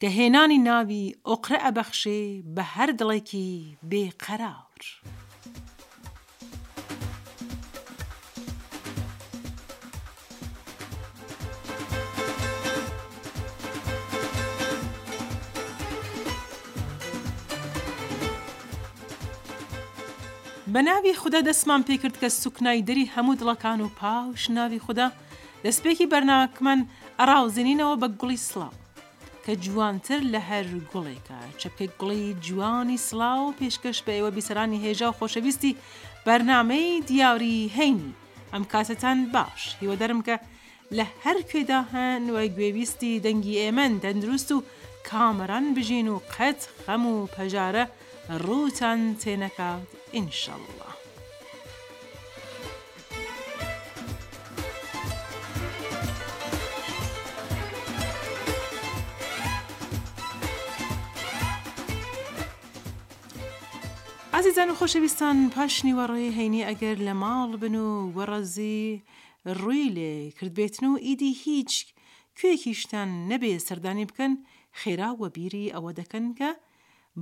کە هێنانی ناوی ئۆقرە ئەبەخشێ بە هەر دڵێکی بێ قەرار. بە ناوی خودا دەستمان پێ کرد کە سوکنای دەری هەموو دڵەکان و پاش ناوی خودا دەستپێکی بەرنامەکمن ئەڕاوزێنینەوە بە گوڵی سڵاو. کە جوانتر لە هەر گوڵێکە. چەپکێک گوڵی جوانی سڵاو پێشکەش بە ئێوە بیسەرانی هێژا و خۆشەویستی بەرنامەی دیاری هەینی. ئەم کاتەتان باش. هیوەدارم کە لە هەر کوێدا هەن و گوێبیستی دەنگی ئێمەن تەندروست و کامەران بژین و قەت خەم و پەژارە ڕووتان تێنەکات ئینشەڵڵا. ئازیزان و خۆشەویستان پاش نیوەڕۆی هەینی ئەگەر لە ماڵ بن و وەڕەزی ڕووی لێ کردبێتن و ئیدی هیچ کوێکیشتان نەبێ سەردانی بکەن خێرا وەبیری ئەوە دەکەن کە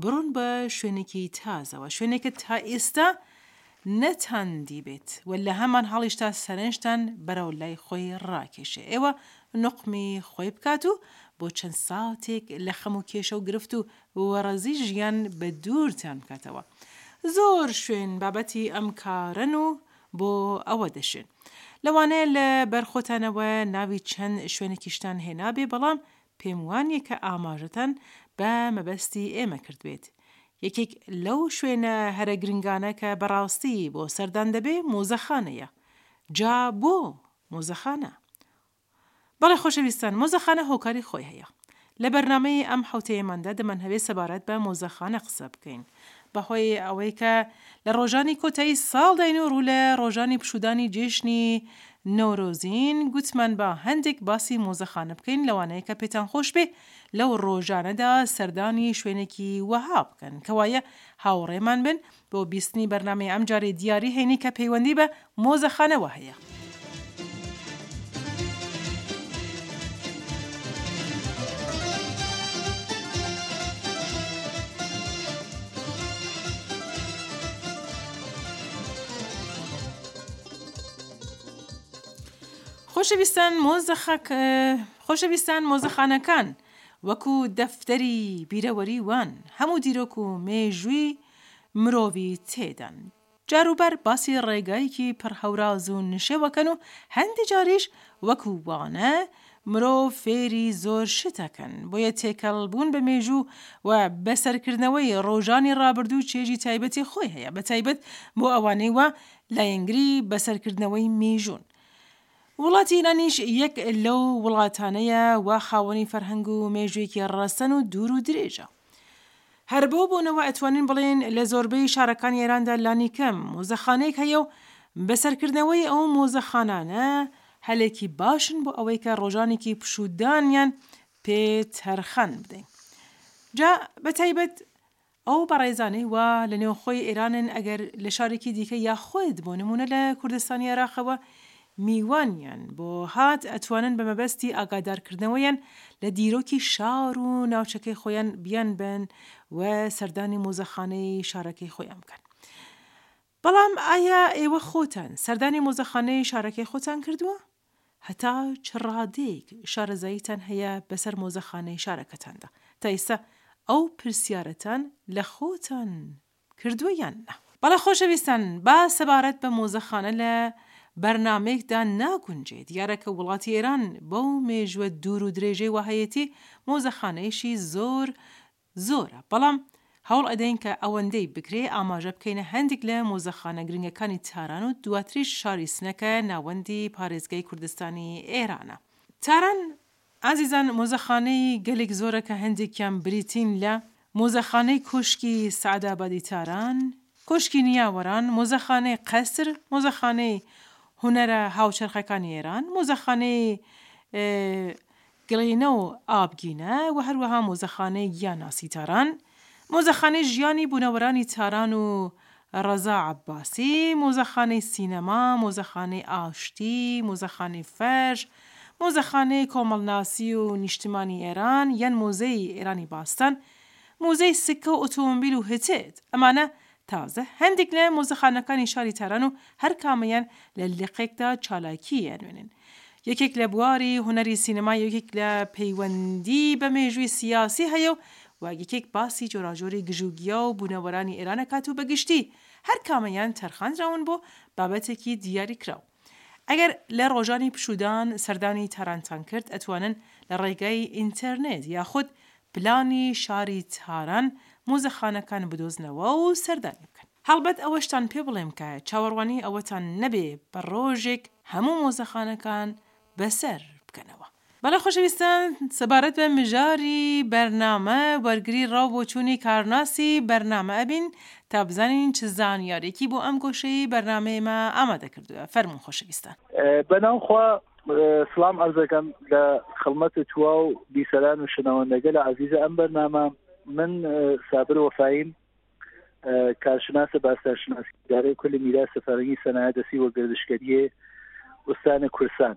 بڕۆن بە شوێنێکی تازەوە، شوێنێکت تا ئیستا نەتان دیبێت و لە هەمان حاڵیشدا سەرنجتان بەرەو لای خۆی ڕاکێشێ، ئێوە نوقمی خۆی بکات و بۆ چەند ساتێک لە خەم و کێشە و گرفت و وەڕەزی ژیان بە دوورتان بکاتەوە. زۆر شوێن بابەتی ئەم کارەن و بۆ ئەوە دەشێن. لەوانەیە لە بەر خۆتانەوە ناوی چەند شوێنێکیشتان هێنابێ، بەڵام پێم وانیە کە ئاماژەتان بە مەبەستی ئێمە کردبێت. یەکێک لەو شوێنە هەرە گرنگانە کە بەڕاستی بۆ سەردان دەبێ مۆزەخانەیە. جا بۆ مۆزەخانە؟ بەڵێ خۆشەویستان مۆزەخانە هۆکاری خۆی هەیە. لە بەرنامەی ئەم حەوتەیەماندا دەمانهەوێ سەبارەت بە مۆزەخانە قسە بکەین. بەهۆی ئەوەی کە لە ڕۆژانی کۆتایی ساڵداین و ڕوو لە ڕۆژانی پشوودانی جێژنی نەورۆزین، گوتمان با هەندێک باسی مۆزەخانە بکەین، لەوانەیە کە پێتان خۆش بێ لەو ڕۆژانەدا سەردانی شوێنێکی وەها بکەن، کەوایە هاوڕێمان بن بۆ بیستنی بەرنامەی ئەمجارەی دیاری هەینی کە پەیوەندی بە مۆزەخانەوە هەیە. خۆشەویستان مۆزەخانەکان وەکو دەفتەری بیرەوەری وان، هەموو دیرۆک و مێژووی مرۆڤی تێدان. جاروبار باسی ڕێگایەکی پڕ هەوراز و نشێوەکەن و هەندی جاریش وەکو وانە مرۆڤ فێری زۆر شتەکەن، بۆیە تێکەڵ بوون بە مێژوو و بەسەرکردنەوەی ڕۆژانی ڕابردوو چێژی تایبەتی خۆی هەیە بەتایبەت بۆ ئەوانەی وا لایەنگری بەسەرکردنەوەی مێژوون. وڵاتی ئیرانیش یەک لەو وڵاتانەیە وا خاوەنی فەرهەنگ و مێژووێکی ڕەسەن و دوور و درێژە. هەر بەو بۆنەوە ئەتوانین بڵێین لە زۆربەی شارەکانی ئێراندا لانی کەم مۆزەخانەیەک هەیە و بەسەرکردنەوەی ئەو مۆزەخانانە هەلێکی باشن بۆ ئەوەی کە ڕۆژانێکی پشوودانیان پێ تەرخان بدەین. جا بە تایبەت ئەو بەڕێزانەی وا لە نێوخۆی ئێرانن ئەگەر لە شارێکی دیکە یا خۆێد بۆ نموونە لە کوردستانی عێراقەوە میوانیان بۆ هات ئەتوانن بە مەبەستی ئاگادارکردنەوەیان لە دیرۆکی شار و ناوچەکەی خۆیان بیانبەن و سەردانی مۆزەخانەی شارەکەی خۆیان بکەن. بەڵام ئایا ئێوە خۆتان سەردانی مۆزەخانەی شارەکەی خۆتان کردووە؟ هەتا چ ڕادەیەک شارەزاییتان هەیە بەسەر مۆزەخانەی شارەکەتاندا؟ تا ئێستا ئەو پرسیارەتان لە خۆتان کردووە یان نا. بەڵێ خۆشەویستان با سەبارەت بە مۆزەخانە لە بەرنامەیکدا ناگونجێ دیارە کە وڵاتی ئێران بەو مێژووە دوور و درێژەی وا هەیەتی مۆزەخانەیشی زۆر زۆرە بەڵام هەوڵ ئەدەین کە ئەوەندەی بکرێ ئاماژە بکەینە هەندیک لە مۆزەخانە گرنگەکانی تاران و دواتریش شاری سنە کە ناوەندی پارێزگای کوردستانی ئێرانە تاران ئازیزان مۆزەخانەی گەلیک زۆرە کە هەندێکیان بریتین لە، مۆزەخانەی کۆشکی سەعدابادی تاران، کۆشکی نیاوەران، مۆزەخانەی قەسر، مۆزەخانەی هونەرە هاوچەرخەکانی ئێران، مۆزەخانەی گڵینە و ئابگینە و هەروەها مۆزەخانەی گیاناسی تاران، مۆزەخانەی ژیانی بوونەوەرانی تاران و ڕەزا عەبباسی، مۆزەخانەی سینەما، مۆزەخانەی ئاشتی، مۆزەخانەی فەرش، مۆزەخانەی کۆمەڵناسی و نیشتمانی ئێران یان مۆزەی ئێرانی باستان، مۆزەی سکە و ئۆتۆمبیل و هتد. ئەمانە تازە هەندێک لە مۆزەخانەکانی شاری تاران و هەر کامەیان لە لقێکدا چالاکیی ئەنوێنن. یەکێک لە بواری هونەری سینەما یەکێک لە پەیوەندی بە مێژووی سیاسی هەیە و وەک یەکێک باسی جۆراجۆری گژوگیا و بوونەوەرانی ئێران ئەکات و بە گشتی هەر کامەیان تەرخاندراون بۆ بابەتێکی دیاریکراو. ئەگەر لە ڕۆژانی پشوودان سەردانی تارانتان کرد، ئەتوانن لە ڕێگای ئینتەرنێت یاخود پلانی شاری تاران مۆزەخانەکان بدۆزنەوە و سەردانی بکەن. هەڵبەت ئەوەشتان پێ بڵێم کە چاوەڕوانی ئەوەتان نەبێ بە ڕۆژێک هەموو مۆزەخانەکان بەسەر بکەنەوە. بەڵێ خۆشەویستان سەبارەت بە مژاری بەرنامە وەرگری ڕاو بۆچوونی کارناسی بەرنامە ئەبین تا بزانین چ زانیارێکی بۆ ئەم گۆشەی بەرنامەیەمە ئامادە کردووە فەرموون خۆشەویستان بەناو خوا سلام عرزەکەم لە خڵمەت توا و بیسەران و شنەوەندەگە لە عزیزە ئەم بەرنامە من سابر وەفایم کارشناسە باستانشناسی دارەی کولی میرا سەفەرنگی سەنایە دەسی وە گردشکەریە ئوستانە کورسان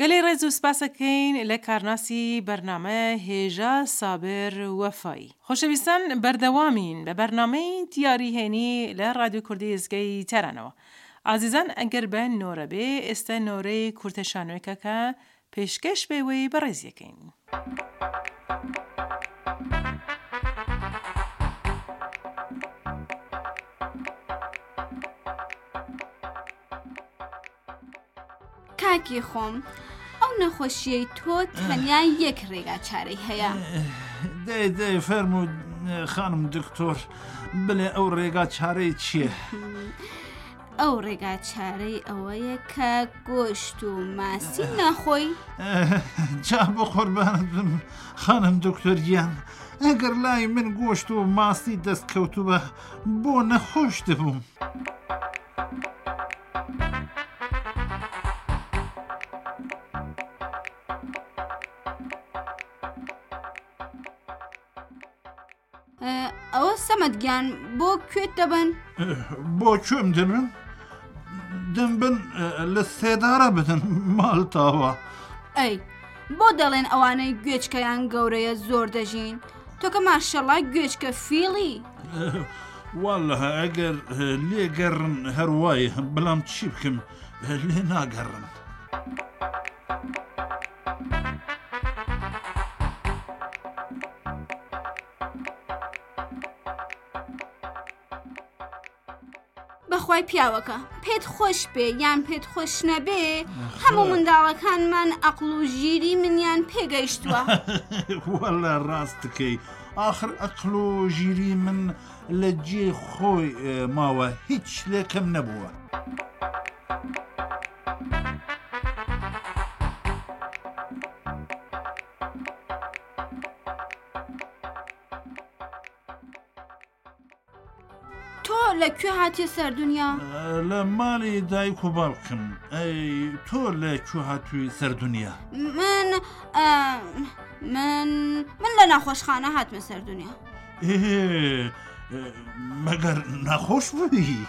گەلێ ڕێز و سپاسەکەین لە کارناسی بەرنامە هێژا سابر وەفایی. خۆشەویستان بەردەوامین لە بەرنامەی دیاری هەینی لە ڕادیۆ کوردی ئێزگەی تارانەوە. ئازیزان ئەگەر بە نۆرە بێ ئێستە نۆرەی کورتە شانۆێکەکە پێشکەش بە ئێوەی بەڕێز یەکەین. کاکی خۆم ئەو نەخۆشیەی تۆ تەنیا یەک ڕێگا چارەی هەیە دەی دەی فەرم و خانم دکتۆر بلێ ئەو ڕێگا چارەی چییە؟ ئەو ڕێگا چارەی ئەوەیە کە گۆشت و ماسی ناخۆی جا بۆ قوربانت بم خانم دکتۆر گیان ئەگەر لای من گۆشت و ماسی دەستکەوتوبە بۆ نەخۆش دەبووم. ئەوە سەمەد گیان بۆ کوێت دەبن بۆ کوێم دەبن دەم بن لە سێدارە بدن ماڵتاوە ئەی بۆ دەڵێن ئەوانەی گوێچکەیان گەورەیە زۆر دەژین تۆکە ماشەڵا گوێچکە فیڵی والله ئەگەر لێگەڕن هەروای بەڵام چی بکەم لێ ناگەڕن. بەخوای پیاوەکە پێت خۆش بێ یان پێت خۆش نەبێ هەموو منداڵەکانمان ئەقل و ژیری منیان پێگەیشتووە وەلا ڕاستەکەی آخر ئەقل و ژیری من لە جێ خۆی ماوە هیچ شتێکم نەبووە. تۆ لە کوێ هاتی سەر دنیا لە ماڵی دایک و باڵکم تۆ لە کوێ هاتووی سەر دنیا من من من لە ناخۆشخانە هاتمە سەر دنیا مەگەر ناخۆش بووی.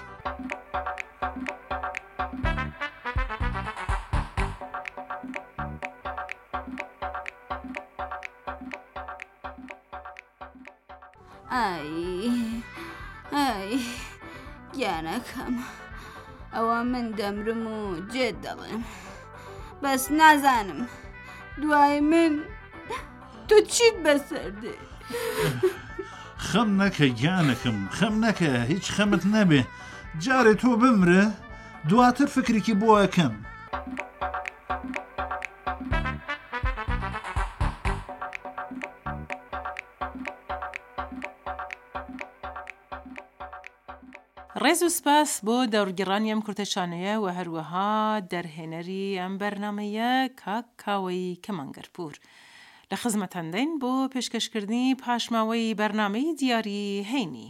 ئای ئای گیانەکەم ئەوە من دەمرم و جێت دەڵێم بەس نازانم دوای من تۆ چیت بەسەردێ خەم نەکە گیانەکەم خەم نەکە هیچ خەمت نەبێ جارێ تۆ بمرە دواتر فکرێکی بۆەکەم ڕێز و سپاس بۆ دەوڕگێڕانی ئەم کورتە شانۆیە و هەروەها دەرهێنەری ئەم بەرنامەیە کاک کاوەی کەمانگەرپوور. لە خزمەتانداین بۆ پێشکەشکردنی پاشماوەی بەرنامەی دیاری هەینی.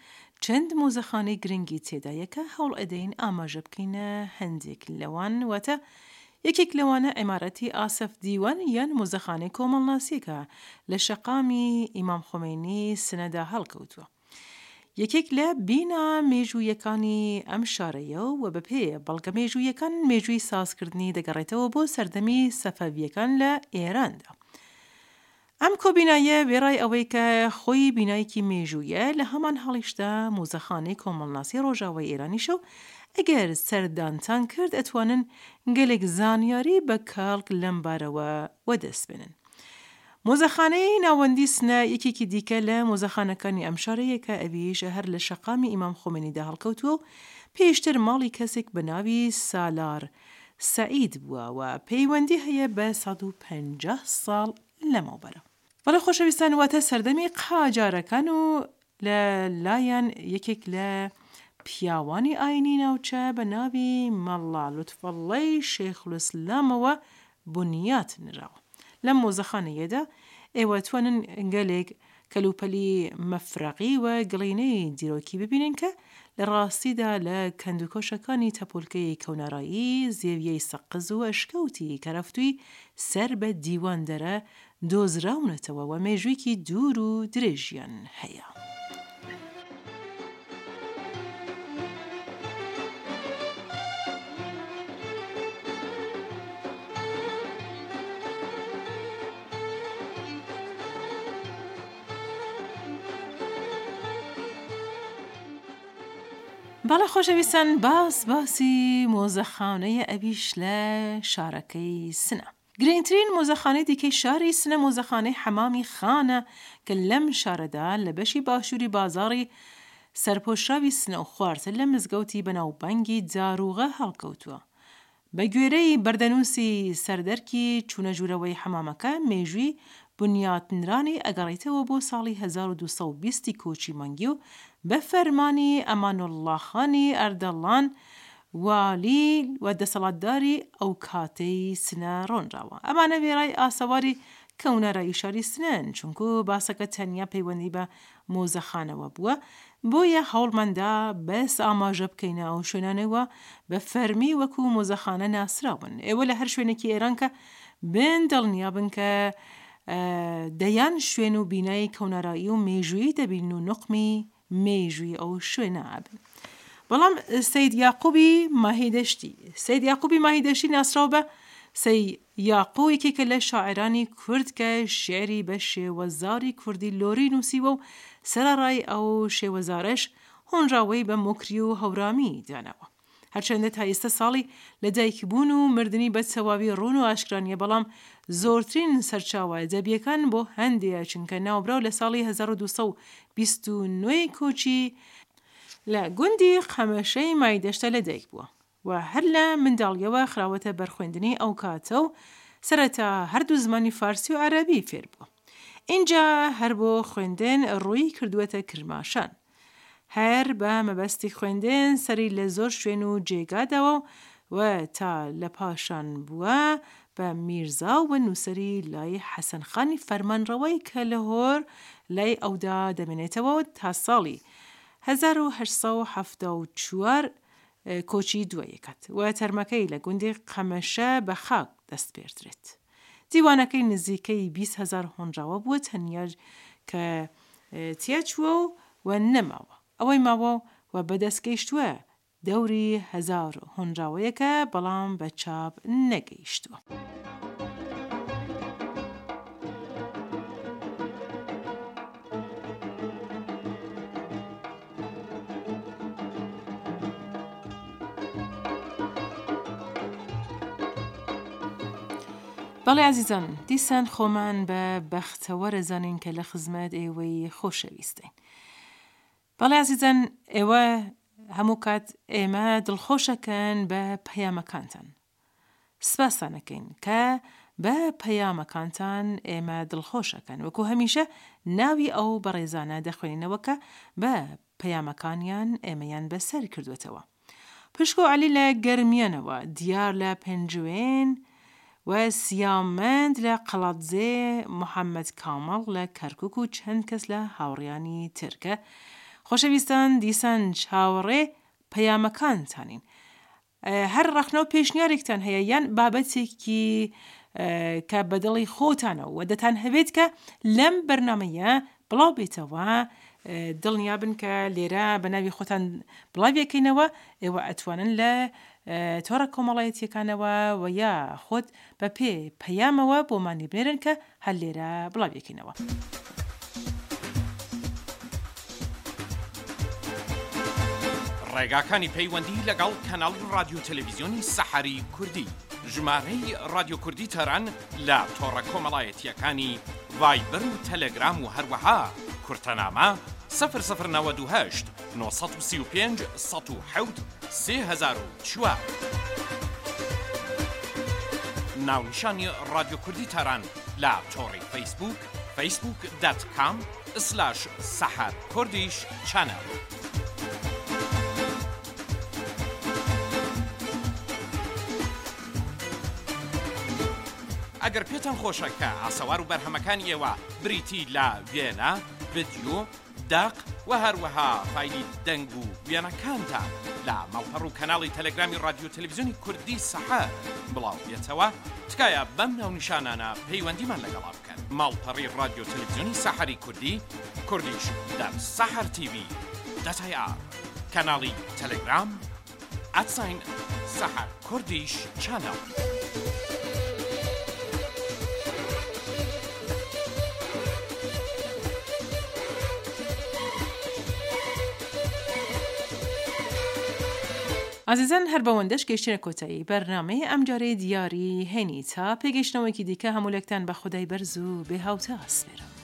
چەند مۆزەخانەی گرنگی تێدایە کە هەوڵ ئەدەین ئاماژە بکەینە هەندێک لەوان، واتە یەکێک لەوانە عیمارەتی ئاسەف دیوان یان مۆزەخانەی کۆمەڵناسییەکە لە شەقامی ئیمام خومەینی سنەدا هەڵکەوتووە. یەکێک لە بینا مێژووییەکانی ئەم شارەیە و بەپێێ بەڵگە مێژووییەکان مێژووی سازکردنی دەگەڕێتەوە بۆ سەردەمی سەفەوییەکان لە ئێراندا. ئەم کۆبینایە وێڕای ئەوەی کە خۆی بینایەکی مێژوویە، لە هەمان حاڵیشدا موزەخانەی کۆمەڵناسی ڕۆژاوای ئێرانیشە و ئەگەر سەردانتان کرد ئەتوانن گەلێک زانیاری بە کەڵک لەم بارەوە وەدەست بێنن. موزەخانەی ناوەندی سنە یەکێکی دیکە لە موزەخانەکانی ئەم شارەیە کە ئەویش هەر لە شەقامی ئیمام خۆمێنیدا هەڵکەوتووە و پێشتر ماڵی کەسێک بە ناوی سالار سەعید بووە و پەیوەندی هەیە بە سەد و پەنجا ساڵ لەمەوبەرەوە. بەڵێ خۆشەویستان واتە سەردەمی قاجارەکان و لە لایەن یەکێک لە پیاوانی ئاینی ناوچە بە ناوی مەڵڵا لوتفەڵڵەی شێخولئیسلامەوە بنیات نراوە. لەم مۆزەخانە یەدا، ئێوە توانن گەلێک کەلوپەلی مەفرەغی و گڵینەی دیرۆکی ببینن کە لە ڕاستیدا لە کەندوکۆشەکانی تەپۆلکەی کەونارایی، زێویەی سەقز و ئەشکەوتی کەرەفتووی سەر بە دیواندەرە دۆزراونەتەوە و مێژوویکی دوور و درێژیان هەیە. بەڵێ خۆشەویستان باس باسی مۆزەخانەیە ئەویش لە شارەکەی سنە. گرنگترین مۆزەخانەی دیکەی شاری سنە مۆزەخانەی حەمامی خانە کە لەم شارەدا لە بەشی باشووری بازاڕی سەرپۆشراوی سنە و خوارتر لە مزگەوتی بەناوبانگی جاروغە هەڵکەوتووە. بە گوێرەی بەردەنووسی سەردەرکی چوونەژوورەوەی حەمامەکە مێژووی بنیاتنرانی ئەگەڕیتەوە بۆ ساڵی هەزار و دوو سەد و بیست ی کۆچی مەنگی و بە فەرمانی ئەمانوڵڵاخانی ئەردەڵان والی و دەسەڵاتداری ئەو کاتەی سنە ڕۆنراوە. ئەمانە وێڕای ئاسەواری کەونارایی شاری سنەن، چونکو باسەکە تەنیا پەیوەندی بە مۆزەخانەوە بووە، بۆیە هەوڵمان دا بەس ئاماژە بکەینە ئەو شوێنانەی وا بە فەرمی وەکو مۆزەخانە ناسراون. ئێوە لە هەر شوێنێکی ئێران کە بن دڵنیا بن کە دەیان شوێن و بینای کەونارایی و مێژوویی دەبینن و نوقمی مێژووی ئەو شوێنە ئەبن. بەڵام سەید یاقوبی ماهیدەشتی، سەید یاقوبی ماهیدەشتی ناسراو بە، سەی یاقو، یەکێکە لە شاعیرانی کورد کە شیعری بە شێوەزاری کوردی لۆری نووسیوە و سەرەڕای ئەو شێوەزارەش هۆنراوەی بە موکری و هەورامی داناوە. هەرچەندە تا ئێستە ساڵی لە دایکبوون و مردنی بە تەواوی ڕوون و ئاشکرا نییە بەڵام زۆرترین سەرچاوە ئەدەبییەکان بۆ هەندەیە چونکە ناوبراو لە ساڵی هەزار و دوو سەد و بیست و نۆ ی کۆچی لە گوندی قەمەشەی مایدەشتە لە دایک بووە و هەر لە منداڵییەوە خراوەتە بەر خوێندنی ئەو کاتە و سەرەتا هەردوو زمانی فارسی و عەرەبی فێر بووە ئینجا هەر بۆ خوێندن ڕووی کردووەتە کرماشان. هەر بە مەبەستی خوێندن سەری لە زۆر شوێن و جێگا داوە و و تا لە پاشان بووە بە میرزا و نووسەری لای حەسەن خانی فەرمانڕەوای کە لە هۆر لای ئەودا دەمێنێتەوە و تا ساڵی هەزار و هەشت سەد و حەفتا و چوار کۆچی دوایی ئەکات و تەرمەکەی لە گوندی قەمەشە بە خاک دەسپێردرێت. دیوانەکەی نزیکەی بیست هەزار هۆنراوە بووە تەنیا کە تیاچووە و نەماوە. ئەوەی ماوە و بەدەست گەیشتووە دەوری هەزار هۆنراوەیەکە بەڵام بە چاپ نەگەیشتووە. بەڵێ ئازیزان دیسان خۆمان بە بەختەوەرە زانین کە لە خزمەت ئێوەی خۆشەویستین. بەڵێ ئازیزان ئێوە هەموو کات ئێمە دڵخۆشەکەن بە پەیامەکانتان. سپاستان ئەکەین کە بە پەیامەکانتان ئێمە دڵخۆش ئەکەن وەکو هەمیشە ناوی ئەو بەڕێزانە دەخوێنینەوە کە بە پەیامەکانیان ئێمەیان بەسەر کردوەتەوە پشکۆ عەلی لە گەرمیانەوە دیار لە پێنجوێن و سیامەند لە قەڵادزێ محەمەد کامەڵ لە کەرکوک و چەند کەس لە هاوڕێیانی تر کە خۆشەویستان دیسان چاوەڕێ پەیامەکانتانین هەر ڕەخنەو پێشنیارێکتان هەیە یان بابەتێکی کە بە دڵی خۆتانە و دەتان هەوێت کە لەم بەرنمەیە بڵاو بێتەوە دڵنیا بن کە لێرە بە ناوی خۆتان بڵاویەکەینەوە ئێوە ئەتوانن لە تۆڕە کۆمەڵایەتیەکانەوە و یا خۆت بە پێ پەیامەوە بۆمانی بێرن کە هەر لێرە بڵاویەکەینەوە. ڕێگاکانی پەیوەندی لەگەڵ کەناڵی ڕادیو تەلەویزیۆنی سەحەری کوردی ژمارەی ڕادیو کوردی تاران لە تۆڕە کۆمەڵایەتیەکانی ڤایبەر و تەلەگرام و هەروەها کورتەنامە 0092 هەشت نۆ سەد و سی و پێنج سەد و حەوت سێ هەزار و چوار. ناونیشانی ڕادیۆ کوردی تاران لە تۆڕی فەیسبووک فەیسبووک دات کام سلاش سەحەر کوردیش چەنەڵ. ئەگەر پێتان خۆشە کە ئاسەوار و بەرهەمەکانی ئێوە بریتی لە وێنە، ڤیدیۆ، دەق، و هەروەها فایلی دەنگ و وێنەکانتان لە ماڵپەڕ و کەناڵی تەلەگرامی ڕادیۆ تەلەڤیزیۆنی کوردی سەحەر بڵاو بێتەوە، تکایە بەم ناونیشانانە پەیوەندیمان لەگەڵا بکەن، ماڵپەڕی ڕادیۆ تەلەڤیزیۆنی سەحەری کوردی، Kurdish، Sahar TV، Data Ar، کەناڵی تەلەگرام، ئازیزان هەر بەوەندەش گەیشتینە کۆتایی بەرنامەی ئەمجارەی دیاری هەینی تا پێگەیشتنەوەیەکی دیکە هەموو لەکتان بە خودای بەرز و بێ هاوتا ئەسپێرم.